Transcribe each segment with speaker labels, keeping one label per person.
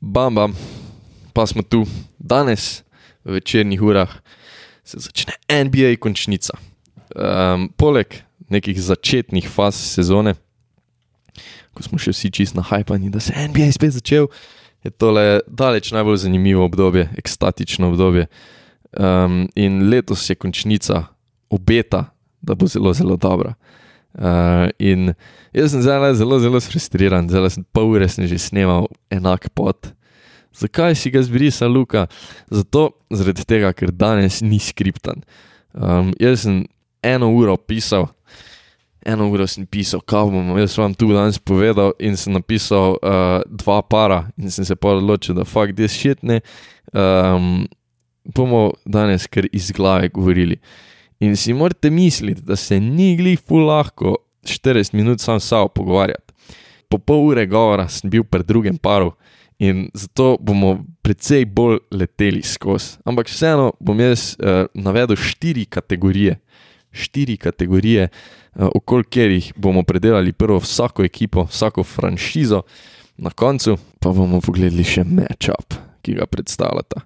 Speaker 1: bam, bam, pa smo tu danes v večernih urah, se začne NBA končnica. Um, poleg nekih začetnih faz sezone, ko smo še vsi čist na hajpani, da se je NBA spet začel, je tole daleč najbolj zanimivo obdobje, ekstatično obdobje. Um, in letos je končnica, obeta, da bo zelo, zelo dobra. Uh, in jaz sem zelo, zelo, zelo frustriran, zelo sem pol ure sem že snimal enak pot. Zakaj si ga zbrisal, Luka? Zato, zaradi tega, ker danes ni skriptan. Um, jaz sem eno uro pisal, eno uro sem pisal, kaj bom jaz vam tu danes povedal, in sem napisal uh, dva para, in sem se pa odločil, da fuck this shit ne. Um, bomo danes kar iz glave govorili. In si morate misliti, da se ni glih ful lahko 40 minut sam samo pogovarjati. Po pol ure govora sem bil pred drugim paru in zato bomo precej bolj leteli skozi. Ampak vseeno bom jaz uh, navedel štiri kategorije, štiri kategorije, uh, okoli katerih bomo predelali prvo vsako ekipo, vsako franšizo, na koncu pa bomo pogledali še matchup, ki ga predstavljata.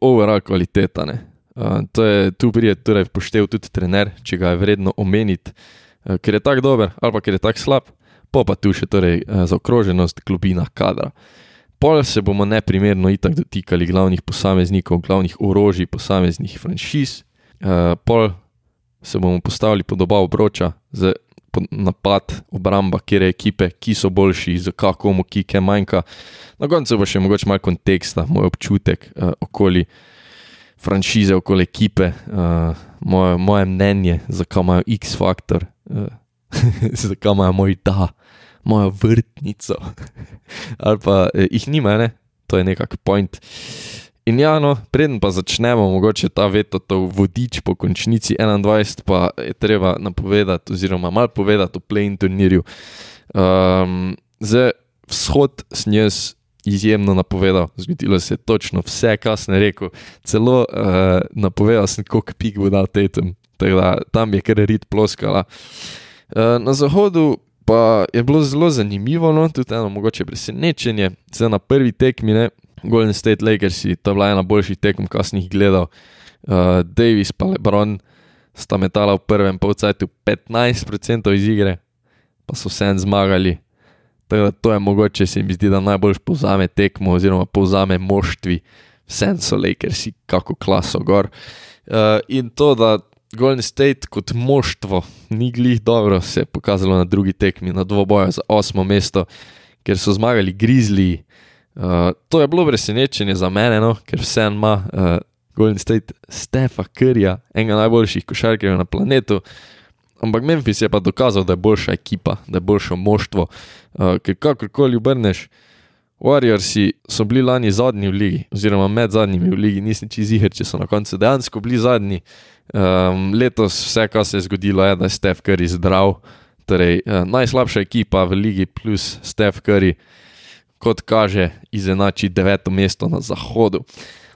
Speaker 1: Overall kvaliteta, ne. Uh, je, tu pride torej poštev tudi trener, če ga je vredno omeniti, uh, ker je tako dober ali pa ker je tako slab, pa pa tu še torej uh, zaokroženost globina kadra. Pol se bomo neprimerno itak dotikali glavnih posameznikov, glavnih orožij posameznih franšiz, uh, pol se bomo postavili pod oba obroča za napad, obramba, kjer je ekipe, ki so boljši, za kakomu, ki kaj manjka. Na koncu pa še mogoče malo konteksta, moj občutek uh, okoli franšize, okoli ekipe, uh, moje, moje mnenje, zakaj imajo X faktor, uh, zakaj imajo moj da, mojo vrtnico. Ali pa eh, jih nima, ne? to je nekak point. In ja, no, preden pa začnemo, mogoče ta veto, to vodič po končnici 21, pa je treba napovedati, oziroma malo povedati o play-in turnirju. Um, za vzhod sem jaz izjemno napovedal, zgodilo se je točno vse, kar sem rekel. Celo uh, napovedal sem, koliko pik bo dal Tatum, tako da tam je kar rit ploskala. Uh, na zahodu pa je bilo zelo zanimivo, no, tudi eno mogoče presenečenje, zdaj na prvi tekmi, ne, Golden State Lakers, to je bila ena boljših tekem, kar sem jih gledal. Uh, Davis pa Lebron sta metala v prvem polcajtu 15% iz igre, pa so vsem zmagali. Tako to je mogoče, se mi zdi, da najbolj povzame tekmo, oziroma povzame moštvi, vse so Lakersi, kako klaso gor. Uh, in to, da Golden State kot moštvo ni glih dobro, se je pokazalo na drugi tekmi, na dvoboju za osmo mesto, ker so zmagali Grizzly. Uh, to je bilo presenečenje za mene, no, ker vse ima uh, Golden State Stefa Krja, enega najboljših košarkarjev na planetu. Ampak Memphis je pa dokazal, da je boljša ekipa, da je boljše moštvo. Uh, ker kakorkoli obrneš, Warriorsi so bili lani zadnji v ligi, oziroma med zadnjimi v ligi, nisem čez jih, če so na koncu dejansko bili zadnji. Um, letos vse, kar se je zgodilo, je, da je Steph Curry zdrav. Torej, uh, najslabša ekipa v ligi plus Steph Curry, kot kaže, izenači deveto mesto na zahodu.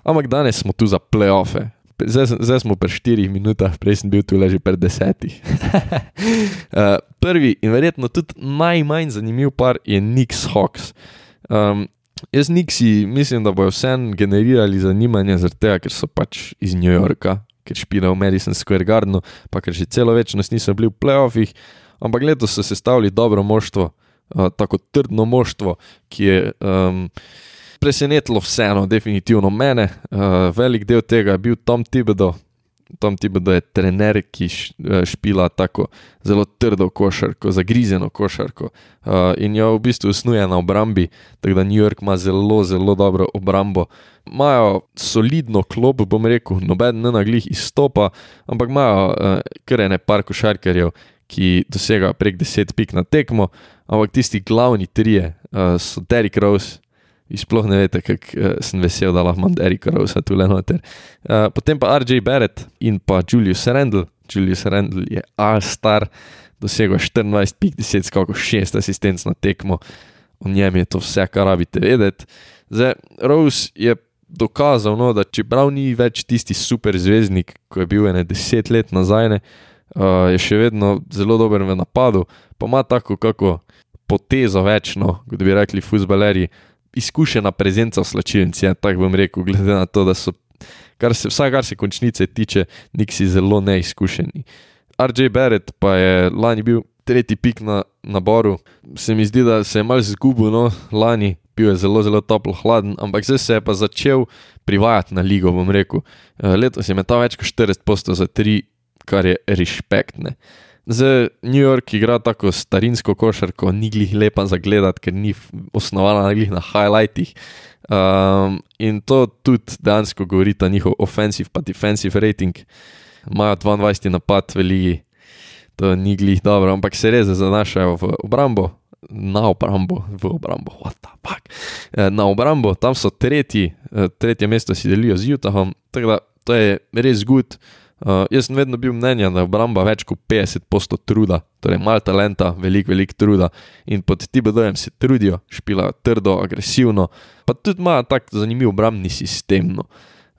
Speaker 1: Ampak danes smo tu za playoffe, zdaj, zdaj smo pri 4 minutah, prej sem bil tu že pri 10. uh, prvi in verjetno tudi najmanj zanimiv par je Nix Hawks. Um, jaz Nixi mislim, da bodo vsem generirali zanimanje, tega, ker so pač iz New Yorka, ker špinajo v Madison Square Gardenu, pa ker že celo večnost niso bili v playoffih, ampak letos so sestavili dobro moštvo, uh, tako trdno moštvo, ki je. Um, presenetilo vseeno, definitivno mene. Uh, velik del tega je bil Tom Tibedo. Tom Tibedo je trener, ki eh, špila tako zelo trdo košarko, zagrizeno košarko uh, in jo v bistvu snuje na obrambi, tako da New York ima zelo, zelo dobro obrambo. Imajo solidno klop, bom rekel, noben ne na glih izstopa, ampak imajo uh, kar ene par košarkarjev, ki dosegajo prek 10 pik na tekmo, ampak tisti glavni trije uh, so Derrick Rose. Vi sploh ne veste, kako uh, sem vesel, da lahko imam Erika Rosa tu le noter. Uh, potem pa RJ Barrett in pa Julius Randall. Julius Randall je all-star, dosegel 24, 50, skoro 6 asistenc na tekmo. O njem je to vse, kar rabite vedeti. Zdaj, Rose je dokazal, no, da čeprav ni več tisti super zvezdnik, ko je bil ene deset let nazaj, ne, uh, je še vedno zelo dober v napadu, pa ima tako kako potezo večno, kot bi rekli futbaleri izkušena prezenca v slačilnici, ja, tako bom rekel, glede na to, da so, kar se, vsaj kar se končnice tiče, niksi zelo neizkušeni. RJ Barrett pa je lani bil tretji pik na naboru, se mi zdi, da se je malce zgubil, no, lani bil je zelo, zelo toplo hladen, ampak zdaj se je pa začel privajati na ligo, bom rekel. Eh, letos je metal več kot 40 postov za tri, kar je respektne. Zdaj New York igra tako starinsko košarko, ni glih lepa za gledati, ker ni osnovana na glih na highlightih. Um, in to tudi dejansko govori ta njihov offensive pa defensive rating. Imajo 22 napad v ligi, to ni glih dobro, ampak se res zanašajo v obrambo, na obrambo, v obrambo, what the fuck. Eh, na obrambo, tam so tretji, eh, tretje mesto si delijo z Utahom, tako da to je res good. Uh, jaz sem vedno bil mnenja, da je obramba več kot 50% truda, torej malo talenta, veliko, veliko truda. In pod TBD-jem se trudijo, špilajo trdo, agresivno, pa tudi imajo tako zanimiv obrambni sistem. No.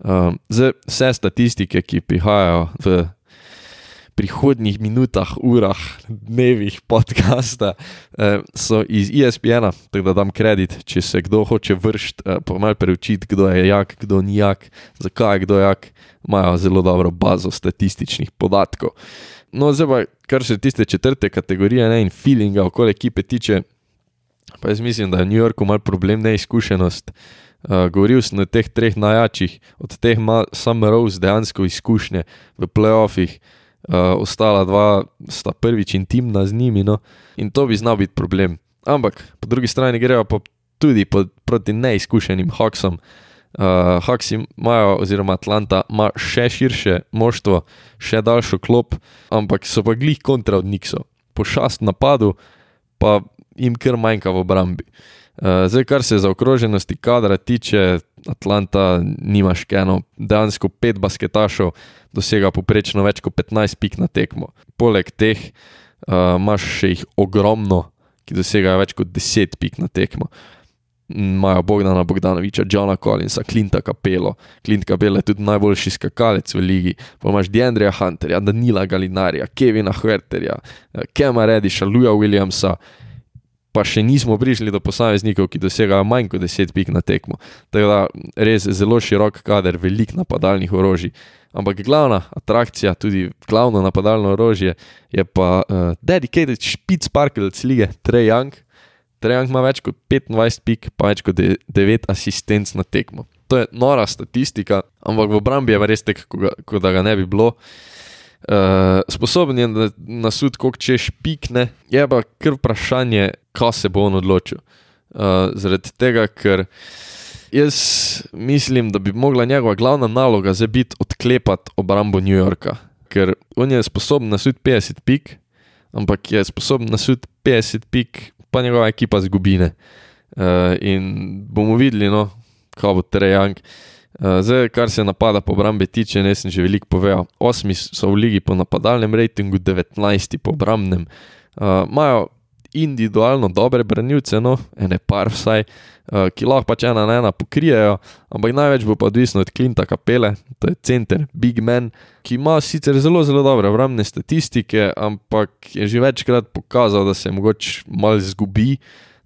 Speaker 1: Uh, zdaj, vse statistike, ki prihajajo v prihodnjih minutah, urah, dnevih podcasta uh, so iz ESPN-a, tako da dam kredit, če se kdo hoče vršiti, uh, pa malo preučiti, kdo je jak, kdo ni jak, zakaj je kdo jak imajo zelo dobro bazo statističnih podatkov. No, zdaj pa, kar se tiste četrte kategorije ne, in feelinga okoli ekipe tiče, pa jaz mislim, da je v New Yorku mal problem neizkušenost. Uh, govoril sem o teh treh najjačih, od teh ima samo Rose dejansko izkušnje v playoffih, uh, ostala dva sta prvič intimna z njimi, no, in to bi znal biti problem. Ampak po drugi strani grejo pa tudi pod, proti neizkušenim Hawksom, uh, Uh, Haks imajo, oziroma Atlanta ima še širše moštvo, še daljšo klop, ampak so pa glih kontra od Nixo. Pošast napadu, pa jim kar manjka v obrambi. Uh, zdaj, kar se zaokroženosti kadra tiče, Atlanta nima škeno, dejansko pet basketašov dosega poprečno več kot 15 pik na tekmo. Poleg teh uh, imaš še jih ogromno, ki dosegajo več kot 10 pik na tekmo imajo Bogdana Bogdanoviča, Johna Collinsa, Klinta Capello. Klint Capello je tudi najboljši skakalec v ligi. Pa imaš Deandreja Hunterja, Danila Galinarja, Kevina Huerterja, Kema Rediša, Luja Williamsa. Pa še nismo prišli do posameznikov, ki dosegajo manj kot 10 pik na tekmo. Tako da res zelo širok kader, velik napadalnih orožij. Ampak glavna atrakcija, tudi glavno napadalno orožje, je pa uh, dedicated špic parkelc lige Trey Young. Trejang ima več kot 25 pik, pa več kot 9 asistenc na tekmo. To je nora statistika, ampak v obrambi je res tako, kot da ga ne bi bilo. Uh, sposoben je na sud, koliko češ pikne, je pa kar vprašanje, kaj se bo on odločil. Uh, zaradi tega, ker jaz mislim, da bi mogla njegova glavna naloga zdaj biti odklepati obrambo New Yorka. Ker on je sposoben na sud 50 pik, ampak je sposoben na sud 50 pik pa njegova ekipa zgubine. Uh, in bomo videli, no, kako bo Trejang. Uh, zdaj, kar se napada po obrambi tiče, ne sem že veliko povedal. Osmi so v ligi po napadalnem rejtingu, 19 po obrambnem. Imajo uh, individualno dobre branilce, no, ene par vsaj, uh, ki lahko pač ena na ena pokrijejo, ampak največ bo pa odvisno od Klinta Kapele, to je center, big man, ki ima sicer zelo, zelo dobre obrambne statistike, ampak je že večkrat pokazal, da se mogoče malo zgubi,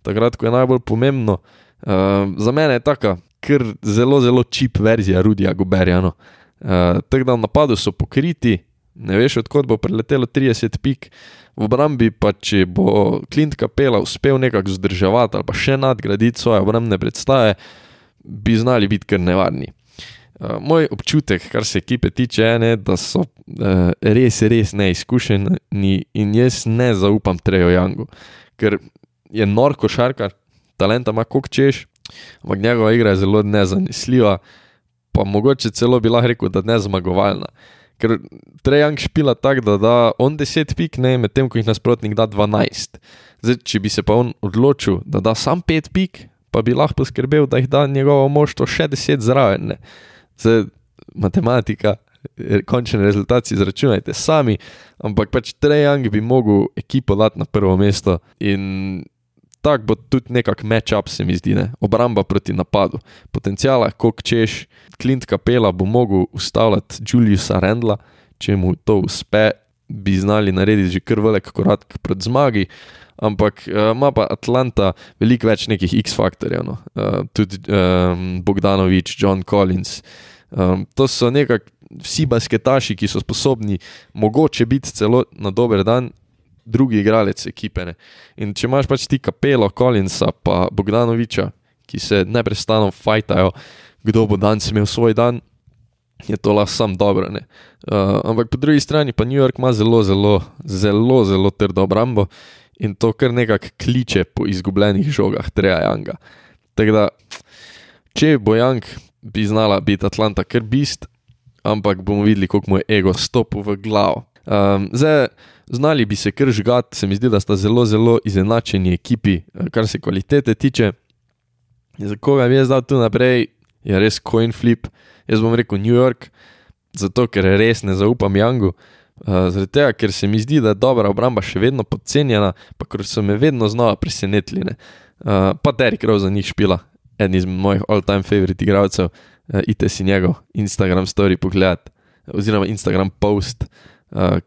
Speaker 1: takrat, ko je najbolj pomembno. Uh, za mene je taka, ker zelo, zelo čip verzija Rudija Goberja. No. Uh, Tako da v napadu so pokriti, ne veš, odkot bo preletelo 30 pik v obrambi pa če bo Klint Kapela uspel nekako zdrževati ali pa še nadgraditi svoje obrambne predstave, bi znali biti kar nevarni. Uh, moj občutek, kar se ekipe tiče, je, da so uh, res, res neizkušeni in jaz ne zaupam Trejo Jangu, ker je nor košarkar, talenta ima kot češ, ampak njegova igra je zelo nezanesljiva, pa mogoče celo bi lahko rekel, da ne zmagovalna. Ker Trejang špila tako, da da on 10 pik, ne medtem ko jih nasprotnik da 12. Zdaj, če bi se pa on odločil, da da sam 5 pik, pa bi lahko poskrbel, da jih da njegovo moštvo še 10 zraven. Ne. Zdaj, matematika, končni rezultat izračunajte sami, ampak pač Trejang bi mogel ekipo dati na prvo mesto in tako bo tudi nekako match-up, se mi zdi, ne? obramba proti napadu. Potencijala, kot češ, Klint Kapela bo mogel ustavljati Juliusa Rendla, če mu to uspe. bi znali narediti že kar velik korak pred zmagi. Ampak uh, ima pa Atlanta veliko več nekih X-faktorjev, no. uh, tudi um, Bogdanovič, John Collins. Um, to so nekako vsi basketaši, ki so sposobni, mogoče biti celo na dober dan, drugi igralec ekipe. Ne. In če imaš pač ti kapelo, Collinsa, pa Bogdanoviča, ki se neprestano fajtajo, kdo bo danes imel svoj dan, je to lahko sam dobro. Uh, ampak po drugi strani pa New York ima zelo, zelo, zelo, zelo trdo obrambo in to kar nekako kliče po izgubljenih žogah, treja Janga. Tako da, če bo Jang bi znala biti Atlanta kar bist, ampak bomo videli, koliko mu je ego stopil v glavo. Um, zdaj, znali bi se kar žgati, se mi zdi, da sta zelo, zelo izenačeni ekipi, kar se kvalitete tiče. Za koga bi jaz dal tu naprej, je res coin flip. Jaz bom rekel New York, zato ker res ne zaupam Jangu. Uh, zaradi tega, ker se mi zdi, da je dobra obramba še vedno podcenjena, pa ker so me vedno znova presenetili. Uh, pa Derek Rose za njih špila, eden izmed mojih all-time favorite igralcev, uh, ite si njegov Instagram story pogledat, oziroma Instagram post, uh,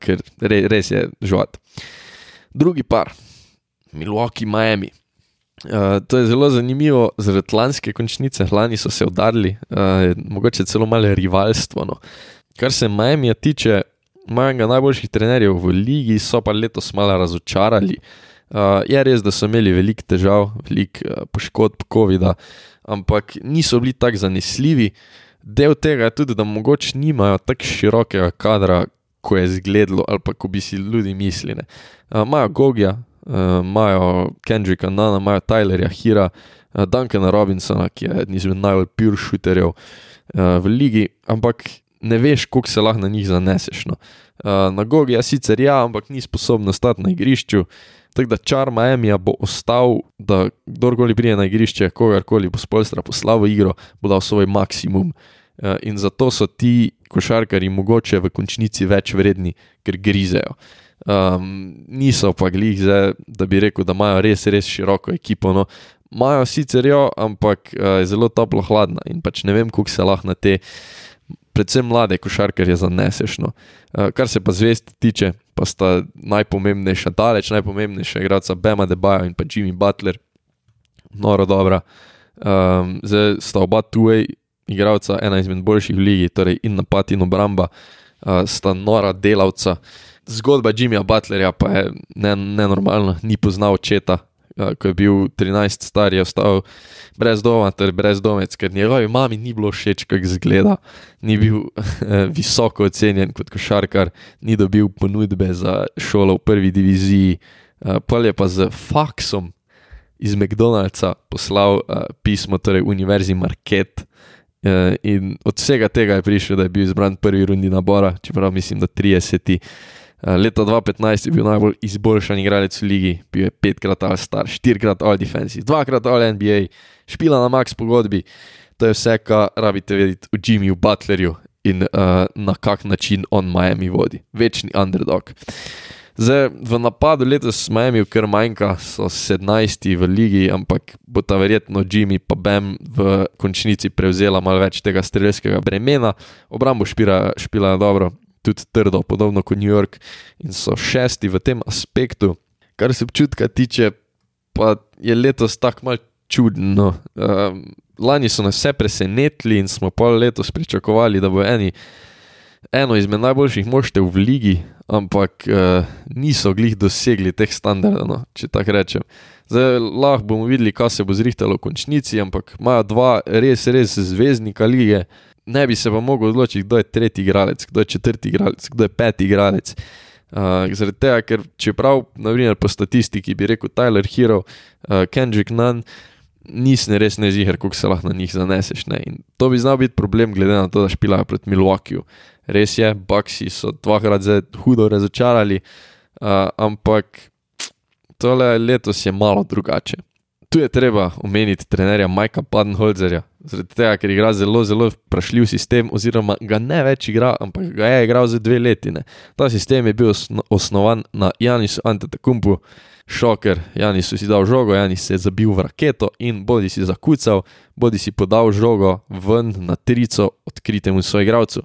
Speaker 1: ker re, res je žvat. Drugi par, Milwaukee, Miami. Uh, to je zelo zanimivo, zaradi lanske končnice, lani so se udarili, uh, mogoče celo malo rivalstvo. No. Kar se Miami tiče, imajo enega najboljših trenerjev v ligi, so pa letos malo razočarali. Uh, je res, da so imeli veliko težav, veliko uh, poškodb COVID-a, ampak niso bili tako zanesljivi. Del tega je tudi, da mogoče nimajo tako širokega kadra, kot je izgledalo, ali pa kot bi si ljudi mislili. Imajo uh, Gogija, imajo uh, Kendricka Nana, imajo Tylerja Hira, uh, Duncana Robinsona, ki je eden izmed najbolj pure shooterjev uh, v ligi, ampak ne veš, koliko se lahko na njih zaneseš. No. Uh, na Gogi je sicer ja, ampak ni sposoben ostati na igrišču. Tako da čar Miami bo ostal, da kdorkoli pride na igrišče, kogarkoli bo spolstra poslal v igro, bo dal svoj maksimum. In zato so ti košarkari mogoče v končnici več vredni, ker grizejo. Um, niso pa glih, zdaj, da bi rekel, da imajo res, res široko ekipo. No. Imajo sicer jo, ampak uh, je zelo toplo hladna in pač ne vem, kako se lahko na te, predvsem mlade košarkarje zaneseš. No. Uh, kar se pa zvest tiče, pa sta najpomembnejša, daleč najpomembnejša igralca Bema Debajo in pa Jimmy Butler, noro dobra. Um, zdaj sta oba tuaj igralca, ena izmed boljših v ligi, torej in napad in obramba, uh, sta nora delavca zgodba Jimmyja Butlerja pa je nenormalna, ne ni poznal očeta. Ko je bil 13 star, je ostal brez doma, torej brez domec, ker njegovi mami ni bilo všeč, kako izgleda. Ni bil visoko ocenjen kot košarkar, ni dobil ponudbe za šolo v prvi diviziji. Pol je pa z faksom iz McDonald'sa poslal pismo, torej Univerzi Market. In od vsega tega je prišel, da je bil izbran prvi rundi nabora, čeprav mislim, da 30. Eh, leta 2015 je bil najbolj izboljšan igralec v ligi, bil je petkrat all star, štirikrat all defensive, dvakrat all NBA, špila na max pogodbi. To je vse, kar rabite vedeti o Jimmyju Butlerju in uh, na kak način on Miami vodi, večni underdog. Zdaj, v napadu letos Miami, kar manjka, so 17 v ligi, ampak bo ta verjetno Jimmy pa Bam v končnici prevzela malo več tega strelskega bremena, obrambo špila, špila dobro, tudi trdo, podobno kot New York, in so šesti v tem aspektu. Kar se občutka tiče, pa je letos tako malce čudno. Um, lani so nas vse presenetili in smo pol letos pričakovali, da bo eni, eno izmed najboljših moštev v ligi, ampak uh, niso glih dosegli teh standardov, no, če tako rečem. Zdaj lahko bomo videli, kaj se bo zrihtalo v končnici, ampak imajo dva res, res zvezdnika lige ne bi se pa mogel odločiti, kdo je tretji igralec, kdo je četrti igralec, kdo je peti igralec. Uh, zaradi tega, ker čeprav, naprimer, po statistiki bi rekel Tyler Hero, uh, Kendrick Nunn, nisem res ne ziger, kako se lahko na njih zaneseš. Ne? In to bi znal biti problem, glede na to, da špilajo proti Milwaukeeju. Res je, Bucksi so dvakrat zdaj hudo razočarali, uh, ampak tole letos je malo drugače. Tu je treba omeniti trenerja Majka Padenholzerja, zaradi tega, ker igra zelo, zelo vprašljiv sistem, oziroma ga ne več igra, ampak ga je igral za dve leti. Ne. Ta sistem je bil osno, osnovan na Janisu Antetakumpu, šoker, Janis si dal žogo, Janis se je zabil v raketo in bodi si zakucal, bodi si podal žogo ven na trico odkritemu svojemu igralcu.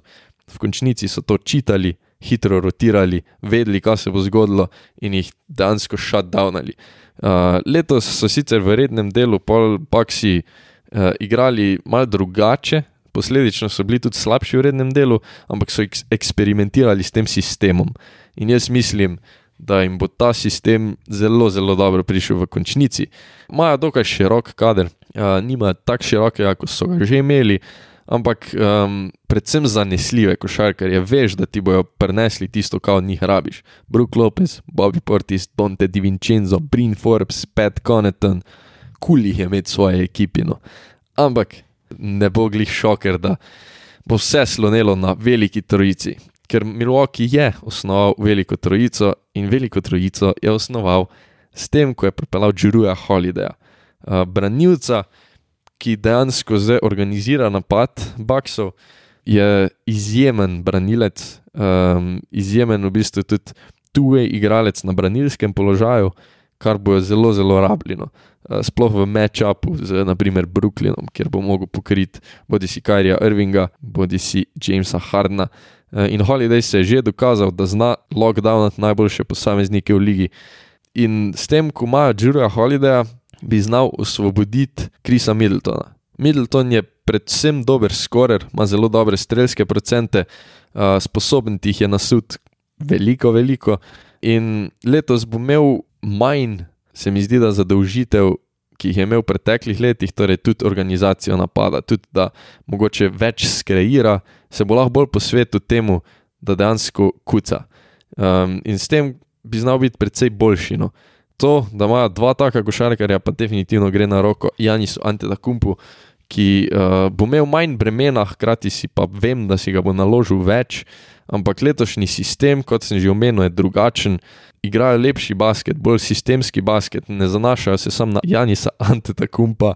Speaker 1: V končnici so to čitali, hitro rotirali, vedeli, kaj se bo zgodilo in jih dejansko shutdownali. Uh, letos so sicer v rednem delu pol Paksi uh, igrali mal drugače, posledično so bili tudi slabši v rednem delu, ampak so eks eksperimentirali s tem sistemom. In jaz mislim, da jim bo ta sistem zelo, zelo dobro prišel v končnici. Imajo dokaj širok kader, uh, nima tako širokega, kot so ga že imeli, ampak um, predvsem zanesljive košarkarje, veš, da ti bojo prenesli tisto, kar od njih rabiš. Brook Lopez, Bobby Portis, Dante Di Vincenzo, Breen Forbes, Pat Coneton, kul jih je imeti svoje ekipino. Ampak ne bo glih šoker, da bo vse slonelo na veliki trojici ker Milwaukee je osnoval veliko trojico in veliko trojico je osnoval s tem, ko je pripeljal Džuruja Holidaya, uh, branilca, ki dejansko zdaj organizira napad Baksov, je izjemen branilec, um, izjemen v bistvu tudi tuje igralec na branilskem položaju, kar bo zelo, zelo rabljeno. Uh, sploh v matchupu z naprimer Brooklynom, kjer bo mogel pokriti bodi si Kajrija Irvinga, bodi si Jamesa Hardna. Eh, in Holiday se je že dokazal, da zna lockdownati najboljše posameznike v ligi. In s tem, ko imajo Džurija Holidaya, bi znal osvoboditi Krisa Middletona. Middleton je predvsem dober skorer, ima zelo dobre strelske procente, uh, sposoben jih je nasud veliko, veliko. In letos bo imel manj, se mi zdi, da zadolžitev ki jih je imel v preteklih letih, torej tudi organizacijo napada, tudi da mogoče več skreira, se bo lahko bolj posvetil temu, da dejansko kuca. Um, in s tem bi znal biti precej boljši. No. To, da imajo dva taka košarkarja, pa definitivno gre na roko Janisu Antetakumpu, ki uh, bo imel manj bremena, hkrati si pa vem, da si ga bo naložil več. Ampak letošnji sistem, kot sem že omenil, je drugačen igrajo lepši basket, bolj sistemski basket, ne zanašajo se samo na Janisa Antetakumpa,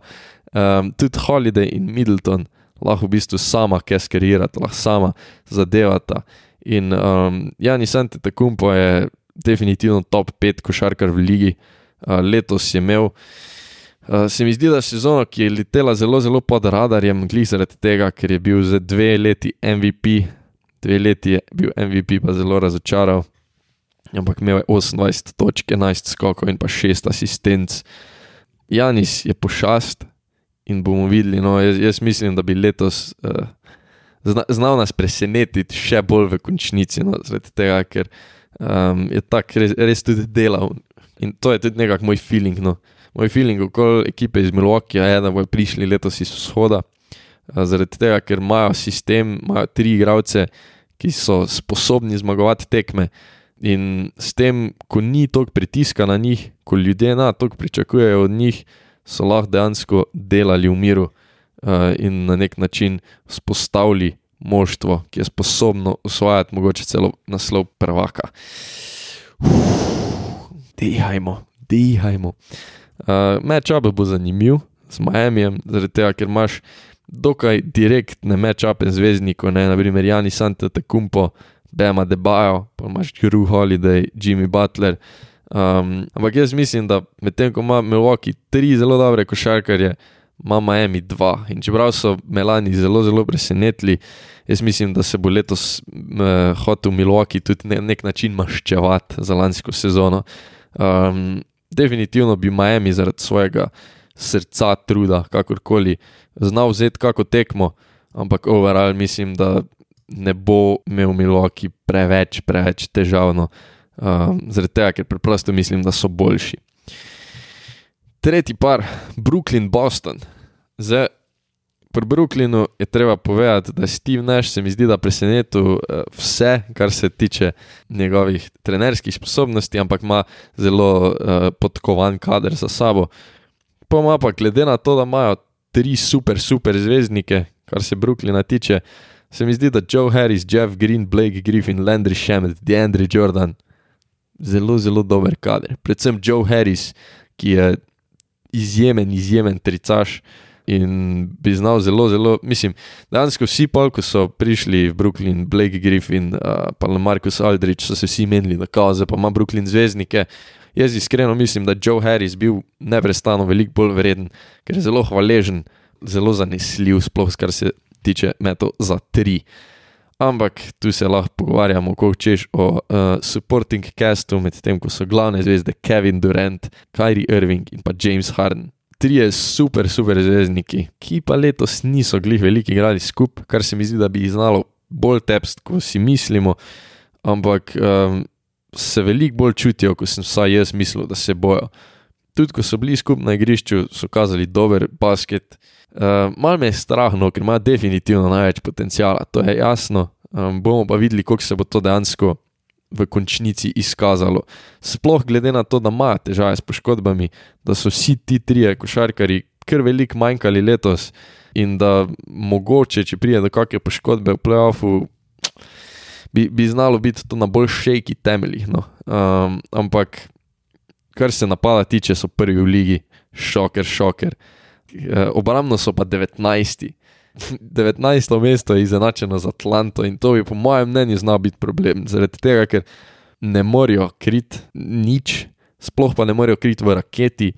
Speaker 1: um, tudi Holiday in Middleton lahko v bistvu sama keskerirata, lahko sama zadevata. In um, Janis Antetakumpa je definitivno top 5 košarkar v ligi, uh, letos je imel. Uh, se mi zdi, da je sezona, ki je letela zelo, zelo pod radarjem, glih zaradi tega, ker je bil za dve leti MVP, dve leti je bil MVP, pa zelo razočaral ampak imel je 28 točk, 11 skokov in pa 6 asistenc. Janis je pošast in bomo videli. No, jaz, jaz mislim, da bi letos uh, znal nas presenetiti še bolj v končnici, no, tega, ker um, je tako res, res tudi delal. In to je tudi nekako moj feeling. No. Moj feeling okoli ekipe iz Milwaukee je, da bodo prišli letos iz vzhoda. Zaradi tega, ker imajo sistem, imajo tri igralce, ki so sposobni zmagovati tekme, In s tem, ko ni toliko pritiska na njih, ko ljudje na to pričakujejo od njih, so lahko dejansko delali v miru uh, in na nek način spostavili moštvo, ki je sposobno usvajati mogoče celo naslov prvaka. Dihajmo, dihajmo. Uh, Matchup bo zanimiv z Miami, zaradi tega, ker imaš dokaj direktne matchupe zvezdnikov, ne naprimer Jani Santa Tekumpo. Bema Debajo, pa imaš Drew Holiday, Jimmy Butler. Um, ampak jaz mislim, da medtem ko ima Milwaukee tri zelo dobre košarkarje, ima Miami dva. In čeprav so Melani zelo, zelo presenetili, jaz mislim, da se bo letos uh, hotel Milwaukee tudi na nek način maščevati za lansko sezono. Um, definitivno bi Miami zaradi svojega srca, truda, kakorkoli, znal vzeti kako tekmo, ampak overall mislim, da ne bo imel Milwaukee preveč, preveč težavno, um, zaradi tega, ker preprosto mislim, da so boljši. Tretji par, Brooklyn, Boston. Zdaj, pri Brooklynu je treba povedati, da Steve Nash se mi zdi, da presenetil uh, vse, kar se tiče njegovih trenerskih sposobnosti, ampak ima zelo uh, podkovan kader za sabo. Pa ima pa, glede na to, da imajo tri super, super zvezdnike, kar se Brooklyna tiče, se mi zdi, da Joe Harris, Jeff Green, Blake Griffin, Landry Shamet, DeAndre Jordan, zelo, zelo dober kader. Predvsem Joe Harris, ki je izjemen, izjemen tricaš in bi znal zelo, zelo. Mislim, danes, vsi pol, ko so prišli v Brooklyn, Blake Griffin, uh, pa Marcus Aldrich, so se vsi menili, da kaze, pa ima Brooklyn zvezdnike. Jaz iskreno mislim, da je Joe Harris bil neprestano veliko bolj vreden, ker je zelo hvaležen, zelo zanesljiv, sploh kar se tiče metov za tri. Ampak tu se lahko pogovarjamo, kako češ o uh, supporting castu, medtem ko so glavne zvezde Kevin Durant, Kyrie Irving in pa James Harden. Trije super, super zvezdniki, ki pa letos niso glih veliki igrali skupaj, kar se mi zdi, da bi jih znalo bolj tepst, kot si mislimo, ampak um, se veliko bolj čutijo, kot sem vsaj jaz mislil, da se bojo. Tudi ko so bili skupaj na igrišču, so kazali dober basket. Uh, mal me je strah, no, ker ima definitivno največ potencijala, to je jasno. Um, bomo pa videli, kako se bo to dejansko v končnici izkazalo. Sploh glede na to, da ima težave s poškodbami, da so vsi ti trije košarkari kar veliko manjkali letos in da mogoče, če pride do kakšne poškodbe v playoffu, bi, bi znalo biti to na bolj šejki temeljih. No. Um, ampak kar se napada tiče, so prvi v ligi, šoker, šoker. Eh, obrambno so pa 19. 19. mesto je izenačeno z Atlanto in to bi, po mojem mnenju, znal biti problem. Zaradi tega, ker ne morajo kriti nič, sploh pa ne morajo kriti v raketi,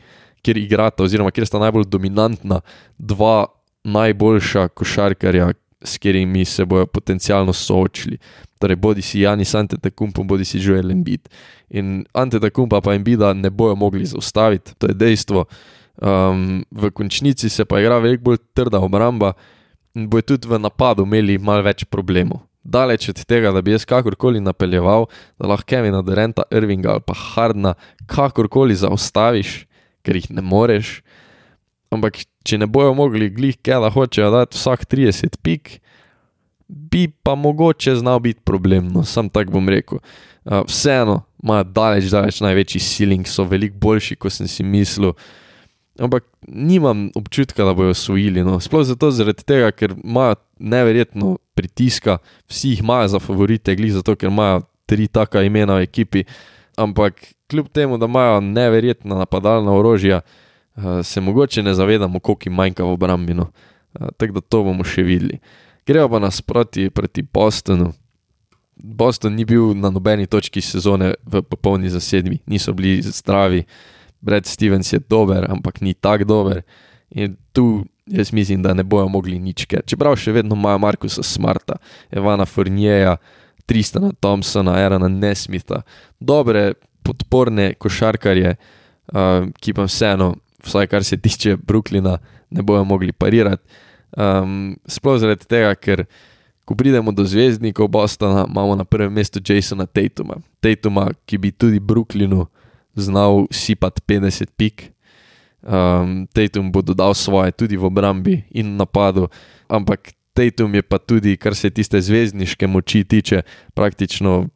Speaker 1: kjer igrata, oziroma kjer sta najbolj dominantna dva najboljša košarkarja, s katerimi se bodo potencialno soočili. Torej, bodi si Janis Antetokounmpo, bodi si Joel Embiid. In Antetokounmpa pa Embiida ne bojo mogli zaustaviti, to je dejstvo. Um, v končnici se pa igra veliko bolj trda obramba in bojo tudi v napadu imeli malo več problemov. Daleč od tega, da bi jaz kakorkoli napeljeval, da lahko Kevina Durenta, Irvinga ali pa Hardna kakorkoli zaustaviš, ker jih ne moreš. Ampak če ne bojo mogli glih, kaj da hočejo dati vsak 30 pik, bi pa mogoče znal biti problem, no, sam tako bom rekel. Uh, vseeno, imajo daleč, daleč največji ceiling, so veliko boljši, kot sem si mislil ampak nimam občutka, da bojo osvojili. No. Sploh zato, tega, ker imajo neverjetno pritiska, vsi jih imajo za favorite, glih zato, ker imajo tri taka imena v ekipi. Ampak kljub temu, da imajo neverjetna napadalna orožja, uh, se mogoče ne zavedamo, koliko jim manjka v obrambi. No. Uh, Tako da to bomo še videli. Gremo pa nasproti proti Bostonu. Boston ni bil na nobeni točki sezone v popolni zasedbi, niso bili zdravi. Brad Stevens je dober, ampak ni tako dober. In tu jaz mislim, da ne bojo mogli nič, ker čeprav še vedno imajo Markusa Smarta, Evana Fornjeja, Tristana Thompsona, Erana Nesmitha, dobre podporne košarkarje, uh, ki pa vseeno, vsaj kar se tiče Brooklyna, ne bojo mogli parirati. Um, sploh zaradi tega, ker ko pridemo do zvezdnikov Bostona, imamo na prvem mestu Jasona Tatuma, Tatuma, ki bi tudi Brooklynu znal sipati 50 pik. Um, Tatum bo dodal svoje tudi v obrambi in napadu, ampak Tatum je pa tudi, kar se tiste zvezdniške moči tiče, praktično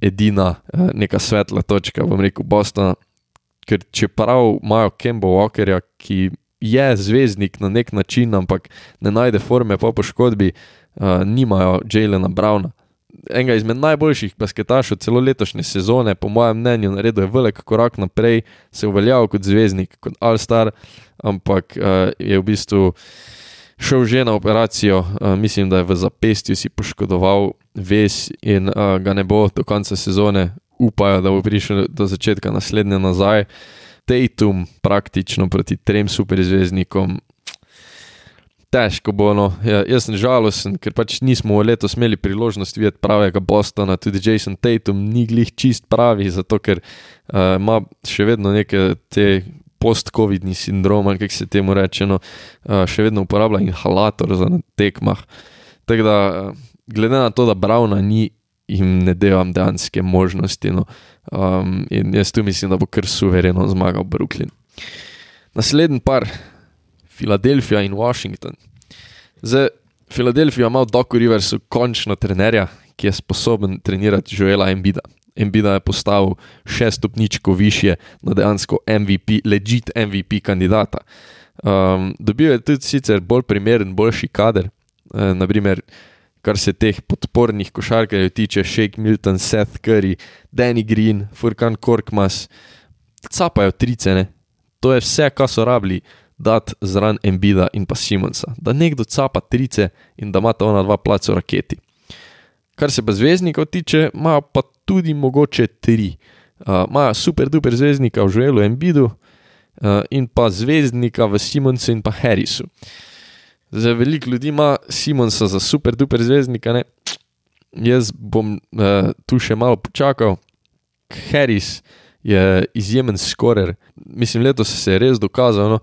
Speaker 1: edina uh, neka svetla točka, bom rekel, Bostona. Ker čeprav imajo Kembo Walkerja, ki je zvezdnik na nek način, ampak ne najde forme po poškodbi, uh, nimajo Jalena Browna enega izmed najboljših basketašov celo letošnje sezone, po mojem mnenju, naredil je velik korak naprej, se je uveljavil kot zvezdnik, kot All-Star, ampak uh, je v bistvu šel že na operacijo, uh, mislim, da je v zapestju si poškodoval ves in uh, ga ne bo do konca sezone, upajo, da bo prišel do začetka naslednje nazaj. Tatum praktično proti trem superzvezdnikom, težko bo. No. Ja, jaz sem žalosten, ker pač nismo letos imeli priložnost videti pravega Bostona, tudi Jason Tatum ni glih čist pravi, zato ker uh, ima še vedno neke te. Post-covidni sindrom, kako se temu reče, no, uh, še vedno uporablja inhalator za tekmah. Tako da, glede na to, da Brauna ni, jim ne delam dejanske možnosti. No, um, in jaz tu mislim, da bo kar suvereno zmagal Brooklyn. Naslednji par, Filadelfija in Washington. Za Filadelfijo ima v Doku Riversu končno trenerja, ki je sposoben trenirati Joela Embida. Embida je postavil še stopničko više na dejansko MVP, legit MVP kandidata. Um, dobil je tudi sicer bolj primeren, boljši kader, eh, naprimer, kar se teh podpornih košarkarjev tiče, Shake Milton, Seth Curry, Danny Green, Furkan Korkmas, capajo tricene. To je vse, kar so rabili dati zraven Embida in pa Simonsa, da nekdo capa trice in da ima ta ona dva placa v raketi. Kar se pa zvezdnikov tiče, imajo pa tudi mogoče tri. Imajo uh, super duper zvezdnika v Žuelu Embidu uh, in pa zvezdnika v Simonsu in pa Harrisu. Za veliko ljudi ima Simonsa za super duper zvezdnika, ne? jaz bom uh, tu še malo počakal. Harris je izjemen skorer. Mislim, letos se je res dokazal. No?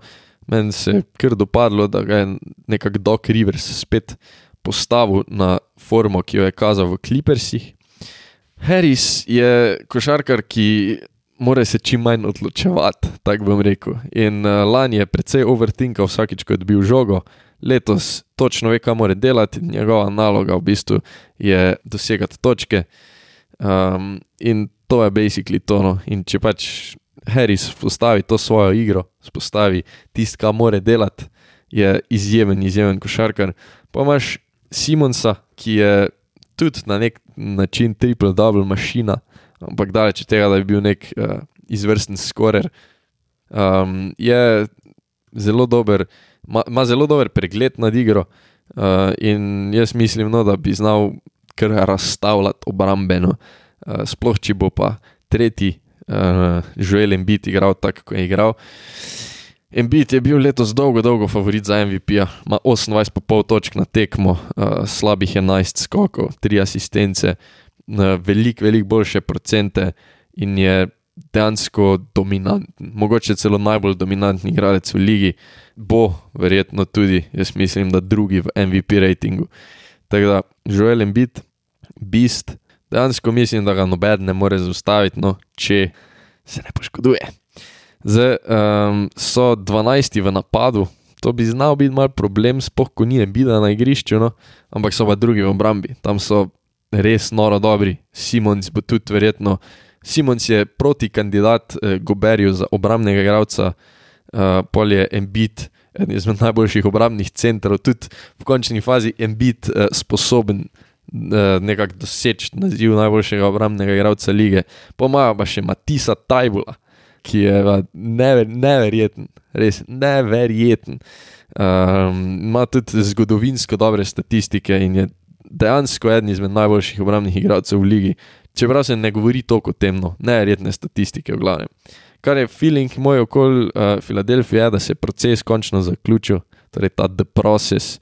Speaker 1: Meni se je kar dopadlo, da ga je nekako Doc Rivers spet postavil na formo, ki jo je kazal v Clippersih. Harris je košarkar, ki mora se čim manj odločevati, tako bom rekel. In uh, lani je precej overthinkal vsakič, ko je dobil žogo, letos točno ve, kaj mora delati, njegova naloga v bistvu je dosegati točke. Um, in to je basically to. No. In če pač Harris postavi to svojo igro, spostavi tisto, kar mora delati, je izjemen, izjemen košarkar. Pa imaš Simonsa, ki je tudi na nek način triple-double mašina, ampak daleč od tega, da bi bil nek uh, izvrsten skorer. Um, je zelo dober, ima zelo dober pregled nad igro uh, in jaz mislim, no, da bi znal kar razstavljati obrambeno, uh, sploh če bo pa tretji uh, Joel Embiid igral tako, kot je igral. Embiid je bil letos dolgo, dolgo favorit za MVP, -ja. ima 28,5 točk na tekmo, uh, slabih 11 skokov, 3 asistence, uh, veliko, veliko boljše procente in je dejansko dominanten, mogoče celo najbolj dominantni igralec v ligi, bo verjetno tudi, jaz mislim, da drugi v MVP ratingu. Tako da, Joel Embiid, Beast, dejansko mislim, da ga noben ne more zaustaviti, no, če se ne poškoduje. Zdaj um, so 12 v napadu, to bi znal biti mal problem, spoh ko ni bila na igrišču, no, ampak so pa drugi v obrambi, tam so res noro dobri. Simons bo tudi verjetno. Simons je proti kandidat eh, Goberju za obrambnega igralca, eh, pol je Embit, eden izmed najboljših obrambnih centrov, tudi v končni fazi Embit eh, sposoben nekako doseči naziv najboljšega obrambnega igralca lige. Pomaga pa še Matisa Tajbula, ki je never, neverjeten, res neverjeten. Um, ima tudi zgodovinsko dobre statistike in je dejansko eden izmed najboljših obrambnih igralcev v ligi. Čeprav se ne govori toliko o tem, no, neverjetne statistike v glavnem. Kar je feeling moj okoli uh, Filadelfije, da se je proces končno zaključil, torej ta the process.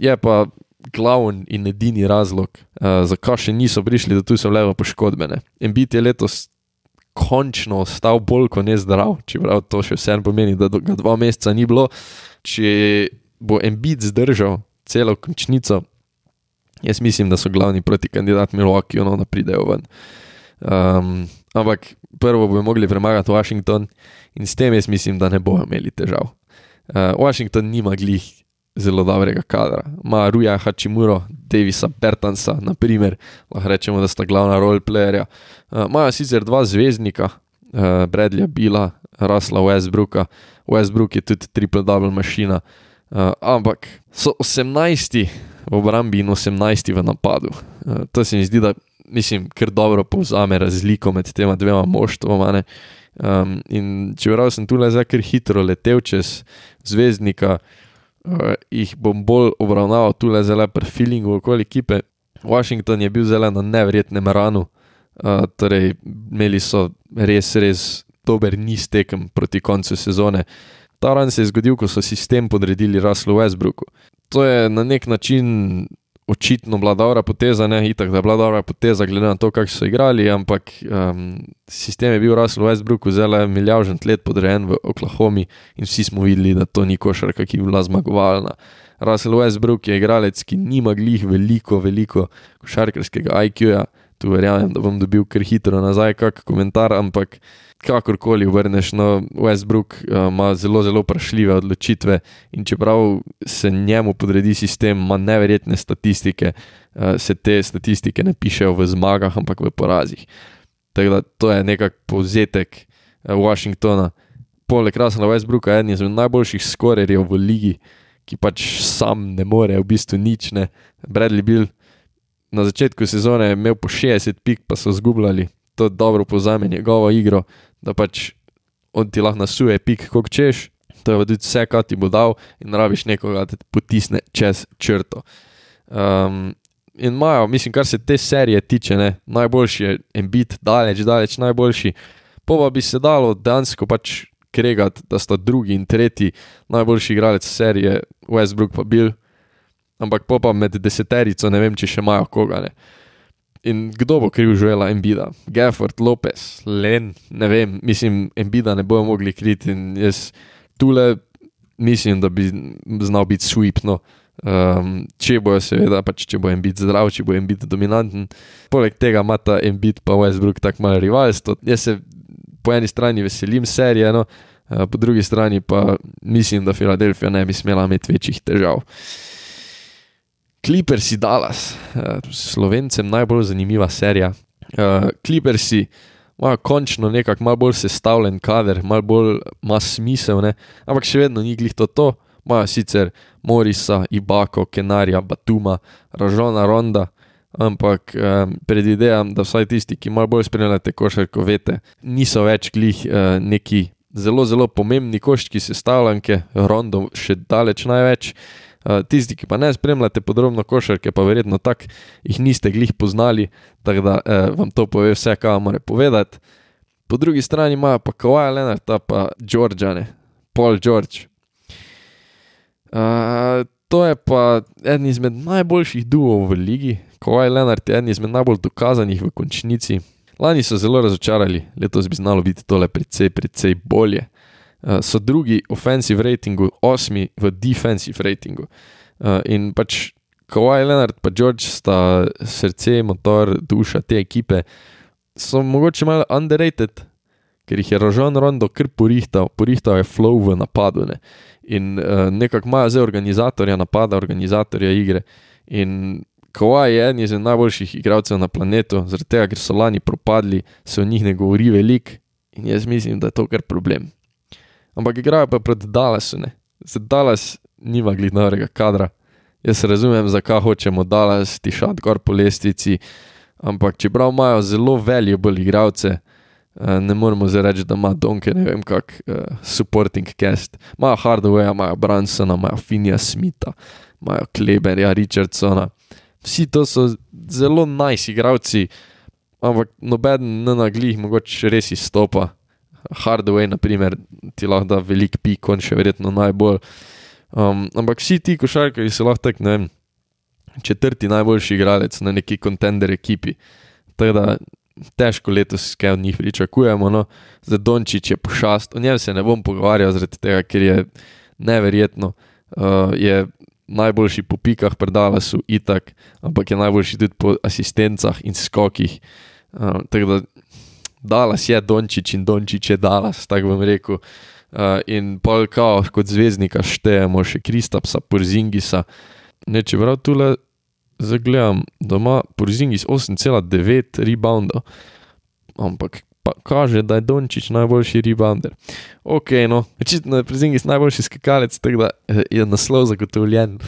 Speaker 1: Je pa glavni in edini razlog, uh, zakaj še niso prišli, da tu so levo poškodbene. In biti je letos končno ostal bolj kot ne zdrav, čeprav to še vseeno pomeni, da ga dva meseca ni bilo. Če bo Embiid zdržal celo končnico, jaz mislim, da so glavni proti kandidatu Milwaukee, ono da pridejo ven. Um, ampak prvo bomo mogli premagati Washington in s tem jaz mislim, da ne bojo imeli težav. Uh, Washington nima glih zelo dobrega kadra. Ma Ruja Hachimuro, Davisa Bertansa, naprimer, lahko rečemo, da sta glavna roleplayerja. Imajo uh, sicer dva zvezdnika, uh, Bradleya Bila, Rasla Westbrooka. Westbrook je tudi triple-double mašina, uh, ampak so 18 v obrambi in 18 v napadu. Uh, to se mi zdi, da mislim, kar dobro povzame razliko med tema dvema moštvoma. Um, in čeprav sem tu le kar hitro letel čez zvezdnika, jih bom bolj obravnaval tu le zelo pri feelingu okoli ekipe. Washington je bil zelo na nevrjetnem ranu, uh, torej imeli so res, res dober niz tekem proti koncu sezone. Ta ran se je zgodil, ko so sistem podredili Russellu Westbrooku. To je na nek način očitno bila dobra poteza, ne itak, da je bila dobra poteza, glede na to, kako so igrali, ampak um, sistem je bil Russell Westbrook, zelo je milijon let podrejen v Oklahomi in vsi smo videli, da to ni košarka, ki bi bila zmagovalna. Russell Westbrook je igralec, ki nima glih veliko, veliko košarkarskega IQ-ja, tu verjamem, da bom dobil kar hitro nazaj kak komentar, ampak kakorkoli obrneš, no, Westbrook uh, ima zelo, zelo vprašljive odločitve in čeprav se njemu podredi sistem, ima neverjetne statistike, uh, se te statistike ne pišejo v zmagah, ampak v porazih. Tako da to je nekak povzetek uh, Washingtona. Poleg Rasela Westbrooka je eden izmed najboljših skorerjev v ligi, ki pač sam ne more, v bistvu nič ne. Bradley Bill na začetku sezone je imel po 60 pik, pa so zgubljali. To dobro povzame njegovo igro, da pač on ti lahko nasuje, pik, kot češ, to je tudi vse, kar ti bo dal, in rabiš nekoga, da te potisne čez črto. Um, in imajo, mislim, kar se te serije tiče, ne, najboljši je Embit, daleč, daleč najboljši. Po pa bi se dalo dejansko pač kregati, da sta drugi in tretji najboljši igralec serije, Westbrook pa bil. Ampak po pa med deseterico ne vem, če še imajo koga. Ne. In kdo bo kriv žuela Embida? Gafford, Lopez, Len, ne vem, mislim, Embida ne bojo mogli kriti in jaz tule mislim, da bi znal biti sweep. No. Um, če bojo, seveda, pač, če bo Embid zdrav, če bo Embid dominanten. Poleg tega ima ta Embid pa Westbrook tako malo rivalstvo. Jaz se po eni strani veselim serije, no, uh, po drugi strani pa mislim, da Filadelfija ne bi smela imeti večjih težav. Clippersi Dallas, uh, slovencem najbolj zanimiva serija. Uh, Clippersi imajo končno nekako malo bolj sestavljen kader, malo bolj ima smisel, ne? ampak še vedno ni glih to. to. Imajo sicer Morisa, Ibako, Kenarja, Batuma, Ražona Ronda, ampak um, predvidevam, da vsaj tisti, ki malo bolj spremljate košarko, veste, niso več glih uh, neki zelo, zelo pomembni koščki sestavljanke, Rondo še daleč največ. Uh, tisti, ki pa ne spremljate podrobno košarke, pa verjetno tako jih niste glih poznali, tako da uh, vam to pove vse, kar vam more povedati. Po drugi strani imajo pa Kowaj Leonard, pa Georgiane, Paul George. Uh, to je pa eden izmed najboljših duov v ligi, Kowaj Leonard je eden izmed najbolj dokazanih v končnici. Lani so zelo razočarali, letos bi znalo biti tole precej, precej bolje. Uh, so drugi v offensive ratingu, osmi v defensive ratingu. Uh, in pač Kowaj Leonard in George sta srce, motor, duša te ekipe, so mogoče malo underrated, ker jih je Rožon Rondo kar porihtal, porihtal je flow v napadu. Ne? In uh, nekako imajo zdaj organizatorja napada, organizatorja igre. In Kowaj je en izmed najboljših igralcev na planetu, zaradi tega, ker so lani propadli, se o njih ne govori veliko in jaz mislim, da je to kar problem ampak igrajo pa proti Dallasu. Zdaj Dallas nima glidnega kadra. Jaz razumem, zakaj hočemo Dallas tišati gor po lestvici, ampak čeprav imajo zelo valuable igralce, eh, ne moremo zdaj reči, da ima Donke, ne vem kak uh, supporting cast. Imajo Hardware, imajo Bransona, imajo Finja Smitha, imajo Kleberja, Richardsona. Vsi to so zelo najsi nice igralci, ampak noben ne naglih, mogoče res izstopa. Hardware, naprimer, ti lahko da velik pik, on še verjetno najbolj. Um, ampak vsi ti košarkari so lahko tak, ne vem, četrti najboljši igralec na neki kontender ekipi. Tako da težko letos kaj od njih pričakujemo. No. Za Dončić je pošast, o njem se ne bom pogovarjal, zaradi tega, ker je neverjetno. Uh, je najboljši po pikah, predala so itak, ampak je najboljši tudi po asistencah in skokih. Uh, tako da Dalas je Dončić in Dončić je Dalas, tako bom rekel. Uh, in pol kao, kot zvezdnika štejemo še Kristapsa, Porzingisa. Ne, če prav tule zagledam, da ima Porzingis 8,9 reboundov, ampak pa kaže, da je Dončić najboljši rebounder. Ok, no, očitno je Porzingis najboljši skakalec, tako da eh, je naslov zagotovljen.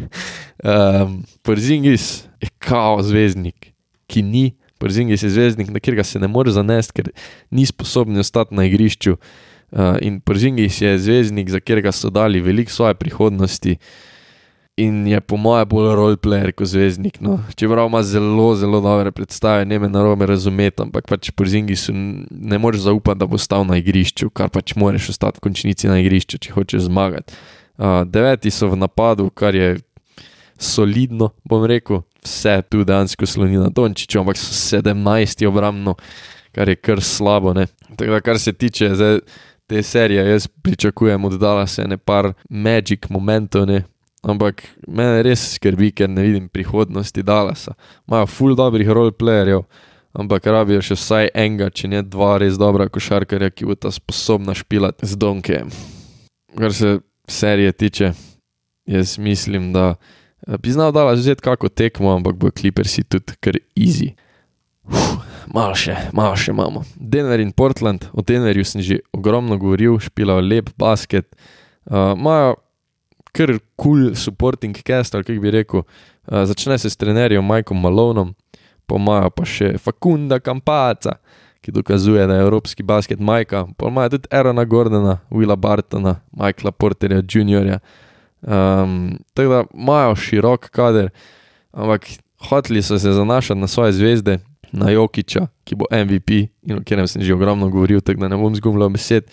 Speaker 1: um, Porzingis je kao zvezdnik, ki ni Porzingis je zvezdnik, na katerega se ne more zanesti, ker ni sposoben ostati na igrišču. Uh, in Porzingis je zvezdnik, za katerega so dali veliko svoje prihodnosti. In je po mojem bolj roleplayer kot zvezdnik. No. Čeprav ima zelo, zelo dobre predstave, ne me na robe razumeti, ampak pač Porzingisu ne moreš zaupati, da bo stal na igrišču, kar pač moraš ostati v končnici na igrišču, če hočeš zmagati. Uh, deveti so v napadu, kar je solidno, bom rekel, vse tu dejansko sloni na Dončiću, ampak so 17 obrambno, kar je kar slabo. Tako da, kar se tiče zdaj, te serije, jaz pričakujem od Dallasa ne par magic momentov, ne? ampak mene res skrbi, ker ne vidim prihodnosti Dallasa. Imajo full dobrih roleplayerjev. Ampak rabijo še vsaj enega, če ne dva res dobra košarkarja, ki bo ta sposobna špilati z donkejem. Kar se serije tiče, jaz mislim, da bi znal dala že kako tekmo, ampak bo kliper si tudi kar easy. Malo še, malo še imamo. Denver in Portland, o Denverju sem že ogromno govoril, špila lep basket. Eh, imajo uh, kar kul cool supporting cast, ali kako bi rekel. Uh, začne se s trenerjem Mikeom Malonom, pa imajo pa še Fakunda Kampaca, ki dokazuje, da je evropski basket Majka. Pa imajo tudi Erona Gordona, Willa Bartona, Michaela Porterja Jr. Um, tako da imajo širok kader, ampak hoteli so se zanašati na svoje zvezde, na Jokiča, ki bo MVP in o katerem sem že ogromno govoril, tako da ne bom zgumljal besed.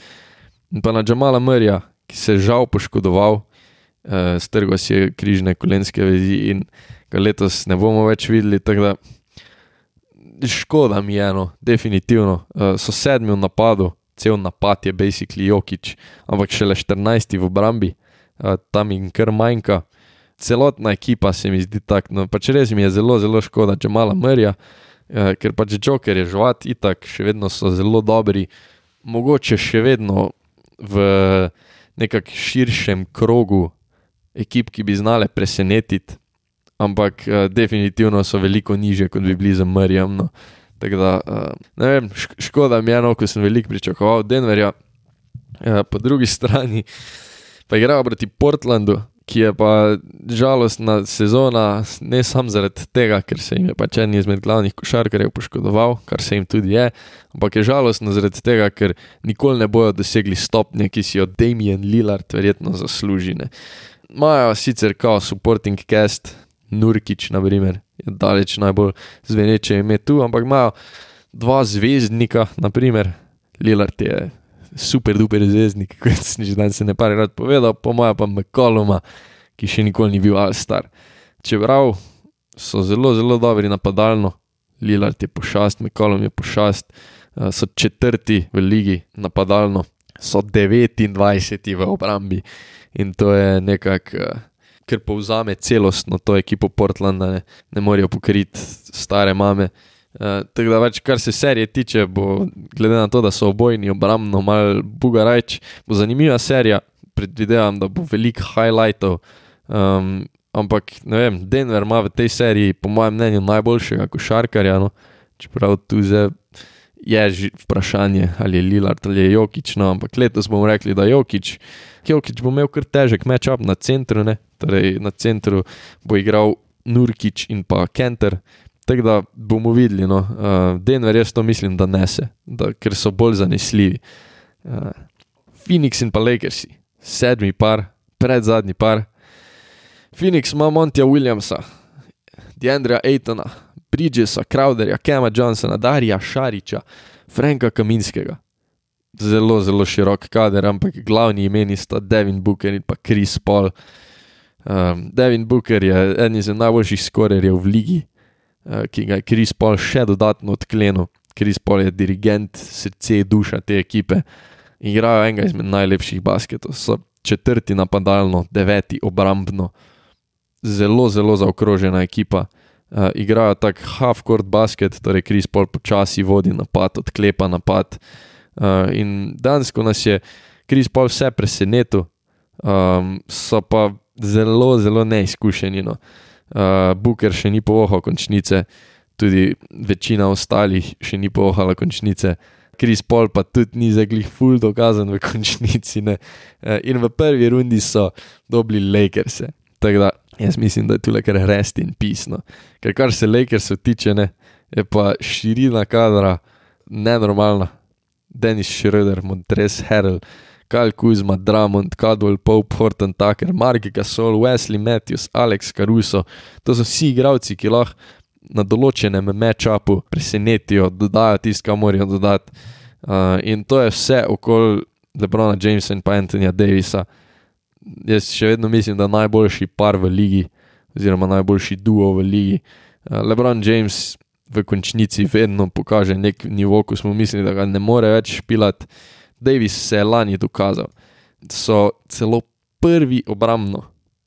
Speaker 1: In pa na Džamala Mrja, ki se je žal poškodoval, uh, strgal si je križne kolenske vezi in ga letos ne bomo več videli. Da škoda mi je, no, definitivno. Uh, so sedmi v napadu, cel napad je basically Jokič, ampak šele 14 v obrambi, tam jim kar manjka. Celotna ekipa se mi zdi tako, no, pač res mi je zelo, zelo škoda, če malo mrja, uh, ker pač Joker je žvat, itak, še vedno so zelo dobri, mogoče še vedno v nekakšnem širšem krogu ekip, ki bi znale presenetiti ampak uh, definitivno so veliko niže, kot bi bili za Mrjem. No. Da, ne vem, škoda mi je, no, ko sem veliko pričakoval od Denverja, uh, po drugi strani pa igrajo proti Portlandu. Ki je pa žalostna sezona, ne samo zaradi tega, ker se jim je pač en izmed glavnih košarkarjev poškodoval, kar se jim tudi je, ampak je žalostna zaradi tega, ker nikoli ne bodo dosegli stopnje, ki si jo Damien Lillard verjetno zasluži. Imajo sicer kao supporting cast, Nurkič, na primer, je daleč najbolj zveneče ime tu, ampak imajo dva zvezdnika, naprimer, Lilard je super duper zvezdnik, kot sem že danes ne par rad povedal, po mojem pa McColluma, ki še nikoli ni bil Alstar. Čeprav so zelo, zelo dobri napadalno, Lilard je pošast, McCollum je pošast, eh, so četrti v ligi napadalno, so 29 v obrambi in to je nekako eh, ker povzame celostno to ekipo Portlanda, ne, ne morejo pokriti stare mame. Uh, tako da, več, kar se serije tiče, bo glede na to, da so obojni obrambno, malo bugarajč, bo zanimiva serija. Predvidevam, da bo veliko highlightov. Um, ampak, ne vem, Denver ima v tej seriji, po mojem mnenju, najboljšega košarkarja. No? Čeprav tu zdaj je že vprašanje, ali je Lilard ali je Jokič. No? Ampak letos bomo rekli, da Jokič. Jokič bo imel kar težek matchup na centru, ne? torej na centru bo igral Nurkič in pa Kenter. Tako da bomo videli, no. uh, Denver jaz to mislim, da nese, da, ker so bolj zanesljivi. Uh, Phoenix in pa Lakersi, sedmi par, pred zadnji par. Phoenix ima Montija Williamsa, Deandra Aitona, Bridgesa, Crowderja, Kema Johnsona, Darija Šariča, Franka Kaminskega. Zelo, zelo širok kader, ampak glavni imeni sta Devin Booker in pa Chris Paul. Um, Devin Booker je eden izmed najboljših skorerjev v ligi, uh, ki ga je Kris Paul še dodatno odklenil. Kris Paul je dirigent, srce, duša te ekipe. Igrajo enega izmed najlepših basketov, so četrti napadalno, deveti obrambno, zelo, zelo zaokrožena ekipa. Uh, igrajo tako half-court basket, torej Kris Paul počasi vodi napad, odklepa napad. Uh, in danes, ko nas je Kris Paul vse presenetil, um, so pa zelo, zelo neizkušeni. No. Uh, Booker še ni povohal končnice, tudi večina ostalih še ni povohala končnice. Kris Paul pa tudi ni zaglih ful dokazan v končnici. Uh, in v prvi rundi so dobili Lakers. Tako da jaz mislim, da je tu le kar rest in pisno. Ker kar se Lakers tiče, ne, je pa širina kadra nenormalna. Dennis Schroeder, Montres Herald. Kyle Kuzma, Drummond, Cadwell, Pope, Horton, Tucker, Mark Gasol, Wesley Matthews, Alex Caruso. To so vsi igravci, ki lahko na določenem matchupu presenetijo, dodajo tisto, kar morajo dodati. Uh, in to je vse okoli Lebrona Jamesa in pa Antonija Davisa. Jaz še vedno mislim, da je najboljši par v ligi, oziroma najboljši duo v ligi. Uh, Lebron James v končnici vedno pokaže nek nivo, ko smo mislili, da ga ne more več špilati. Davis se je lani dokazal, da so celo prvi obrambno,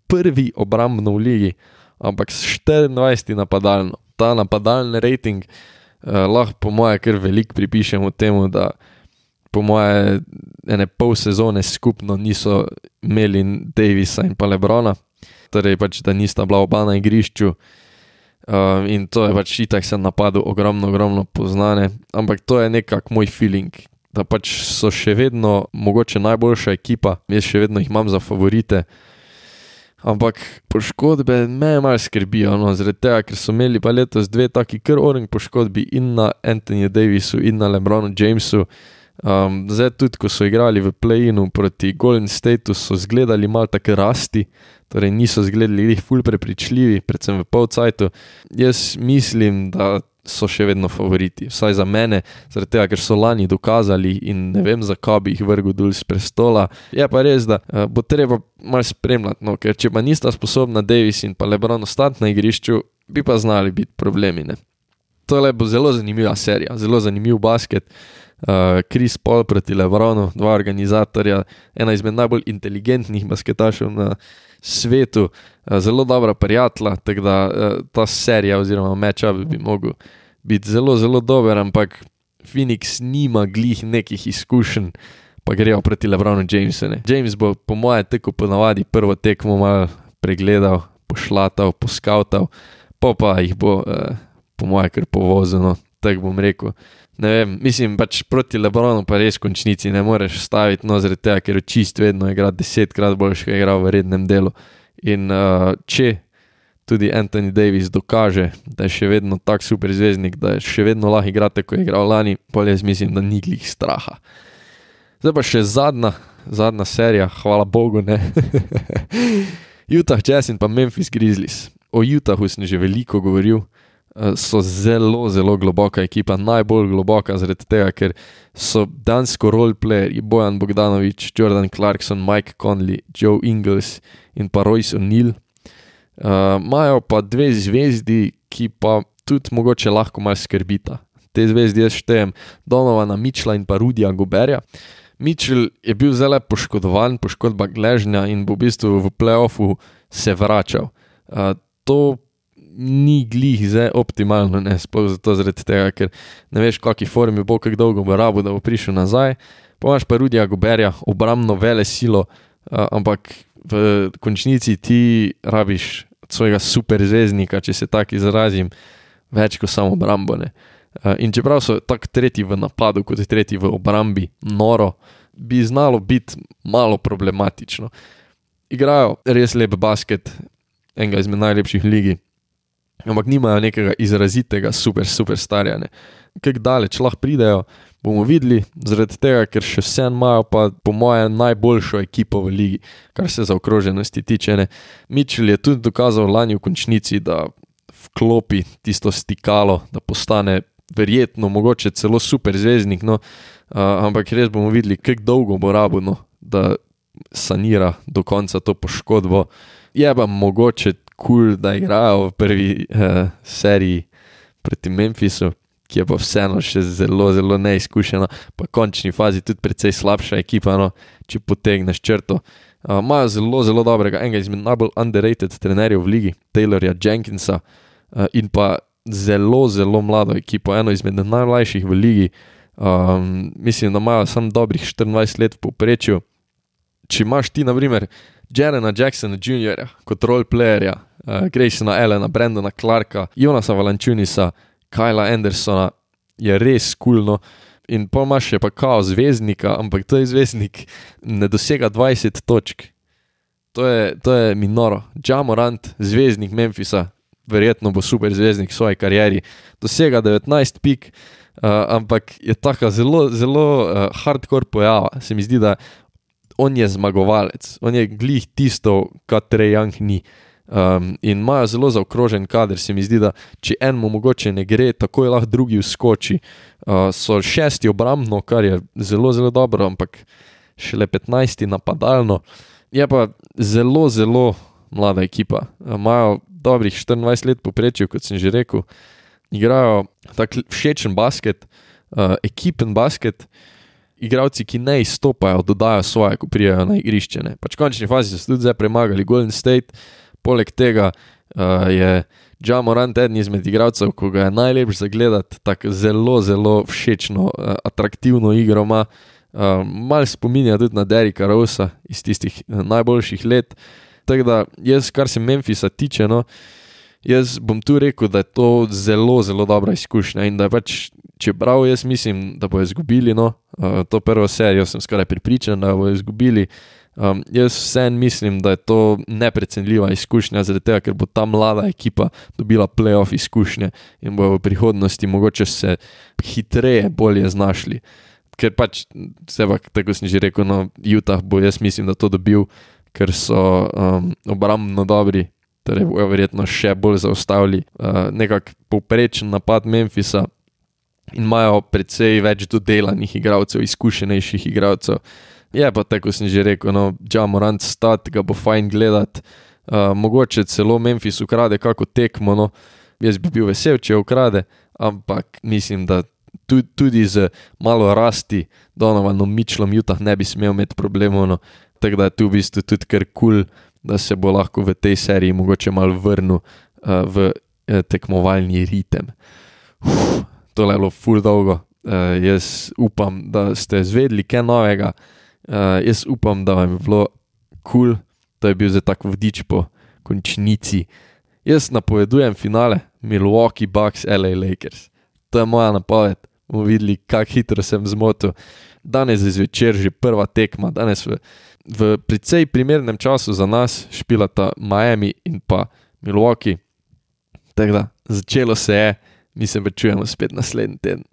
Speaker 1: prvi obrambno v ligi, ampak s 24 napadalno. Ta napadalni rating eh, lahko, po moje, kar veliko pripišemo temu, da po moje ene pol sezone skupno niso imeli Davisa in pa Lebrona, torej pač, da nista bila oba na igrišču. Uh, in to je pač itak se napadlo, ogromno, ogromno poznane, ampak to je nekako moj feeling, da pač so še vedno mogoče najboljša ekipa, jaz še vedno jih imam za favorite. Ampak poškodbe me malo skrbijo, no, zaradi tega, ker so imeli pa letos dve taki krorni poškodbi in na Anthonyju Davisu in na Lebronu Jamesu. Um, zdaj, tudi ko so igrali v play-inu proti Golden Stateu, so izgledali malo tako rasti, torej niso izgledali ful prepričljivi, predvsem v polcajtu. Jaz mislim, da so še vedno favoriti, vsaj za mene, zaradi tega, ker so lani dokazali in ne vem, zakaj bi jih vrgel dol z prestola. Je pa res, da uh, bo treba malo spremljati, no, ker če pa nista sposobna Davis in pa Lebron ostati na igrišču, bi pa znali biti problemi. Ne? to bo zelo zanimiva serija, zelo zanimiv basket. Kris uh, Paul proti Lebronu, dva organizatorja, ena izmed najbolj inteligentnih basketašev na svetu, uh, zelo dobra prijatelja, tako da uh, ta serija oziroma meča bi mogel biti zelo, zelo dober, ampak Phoenix nima glih nekih izkušenj, pa grejo proti Lebronu Jamesonu. James bo, po mojem, tako ponavadi prvo tekmo mal pregledal, pošlatal, poskavtal, pa pa jih bo, uh, po mojem, kar povozeno, tako bom rekel. Ne vem, mislim pač proti Lebronu, pa res končnici ne moreš staviti, no, zaradi tega, ker čist vedno igra desetkrat boljše, kot je igral v rednem delu. In uh, če tudi Anthony Davis dokaže, da je še vedno tak super zvezdnik, da je še vedno lahko igrati, kot je igral lani, pa jaz mislim, da ni glih straha. Zdaj pa še zadnja, zadnja serija, hvala Bogu, ne. Utah Jazz in pa Memphis Grizzlies. O Utahu sem že veliko govoril. Eh, so zelo, zelo globoka ekipa, najbolj globoka zaradi tega, ker so dansko roleplayerji Bojan Bogdanovič, Jordan Clarkson, Mike Conley, Joe Ingles in pa Royce O'Neill. Eh, imajo uh, pa dve zvezdi, ki pa tudi mogoče lahko malo skrbita. Te zvezdi jaz štejem Donovana Mičla in pa Rudija Goberja. Mičel je bil zelo poškodovan, poškodba gležnja in bo v bistvu v playoffu se vračal. Uh, to ni glih zdaj optimalno, ne sploh zato, zaradi tega, ker ne veš, v kakšni formi bo, kako dolgo bo rabo, da bo prišel nazaj. Pomaž pa Rudija Goberja, obrambno vele silo, uh, ampak v končnici ti rabiš svojega superzvezdnika, če se tako izrazim, več kot samo obrambone. Uh, in čeprav so tako tretji v napadu, kot tretji v obrambi, noro, bi znalo biti malo problematično. Igrajo res lep basket, enega izmed najlepših ligi ampak nimajo nekega izrazitega super, super starjanja. Kaj daleč lahko pridejo, bomo videli, zaradi tega, ker še vse imajo, pa po mojem, najboljšo ekipo v ligi, kar se za okroženosti tiče. Mičel je tudi dokazal lani v končnici, da vklopi tisto stikalo, da postane verjetno, mogoče celo super zvezdnik. No, uh, ampak res bomo videli, kako dolgo bo rabljeno, da sanira do konca to poškodbo. Je pa mogoče cool, da igrajo v prvi uh, seriji proti Memphisu, ki je pa vseeno še zelo, zelo neizkušena, pa končni fazi tudi precej slabša ekipa, no, če potegneš črto. Imajo uh, zelo, zelo dobrega, enega izmed najbolj underrated trenerjev v ligi, Taylorja Jenkinsa, uh, in pa zelo, zelo mlado ekipo, eno izmed najmlajših v ligi. Um, mislim, da imajo samo dobrih 24 let v povprečju. Če imaš ti, na primer, Jerena Jacksona Jr. kot roleplayerja, uh, Graysona Elena, Brendona Clarka, Jonasa Valančunisa, Kyla Andersona, je res kulno. In pa imaš še pa kao zvezdnika, ampak to je zvezdnik, ne dosega 20 točk. To je, to je minoro. Jamorant, zvezdnik Memphisa, verjetno bo super zvezdnik v svoji karieri, dosega 19 pik, uh, ampak je tako zelo, zelo uh, hardcore pojava. Se mi zdi, da on je zmagovalec, on je glih tisto, kar Trejang ni. Um, in imajo zelo zaokrožen kader, se mi zdi, da če enemu mogoče ne gre, tako je lahko drugi vskoči. Uh, so šesti obrambno, kar je zelo, zelo dobro, ampak šele 15 napadalno. Je pa zelo, zelo mlada ekipa. Imajo dobrih 24 let poprečju, kot sem že rekel, igrajo tako všečen basket, uh, ekipen basket igravci, ki ne izstopajo, dodajo svoje, ko prijajo na igrišče. Pač v končni fazi so tudi zdaj premagali Golden State, poleg tega uh, je Džamorant eden izmed igralcev, ko ga je najlepše zagledati, tako zelo, zelo všečno, uh, atraktivno igro ima. Uh, mal spominja tudi na Derika Rosa iz tistih uh, najboljših let. Tako da, jaz, kar se Memphisa tiče, no, jaz bom tu rekel, da je to zelo, zelo dobra izkušnja in da pač čeprav jaz mislim, da bodo izgubili no, uh, to prvo serijo, sem skoraj pripričan, da bodo izgubili. Um, jaz vsem mislim, da je to neprecenljiva izkušnja, zaradi tega, ker bo ta mlada ekipa dobila playoff izkušnje in bo v prihodnosti mogoče se hitreje, bolje znašli. Ker pač, seba, tako sem že rekel, no, Utah bo jaz mislim, da to dobil, ker so um, obrambno dobri, torej bojo verjetno še bolj zaustavili. Uh, Nekak povprečen napad Memphisa in imajo precej več dodelanih igralcev, izkušenejših igralcev. Je pa tako, kot sem že rekel, no, Džamorant stat, ga bo fajn gledati. Uh, mogoče celo Memphis ukrade kako tekmo, no, jaz bi bil vesel, če ukrade, ampak mislim, da tudi, tudi z malo rasti Donovanom Mičlom Jutah ne bi smel imeti problemov. No. Tako da je tu v bistvu tudi kar kul, cool, da se bo lahko v tej seriji mogoče malo vrnil uh, v uh, tekmovalni ritem. Uf, tole je bilo fur dolgo. Uh, jaz upam, da ste zvedeli kaj novega. Uh, jaz upam, da vam je bilo kul, cool, da je bil za tak vodič po končnici. Jaz napovedujem finale Milwaukee Bucks, LA Lakers. To je moja napoved. Bomo videli, kako hitro sem zmotil. Danes je zvečer že prva tekma, danes v, v precej primernem času za nas špilata Miami in pa Milwaukee. Tako da začelo se je, mi se večujemo spet naslednji teden.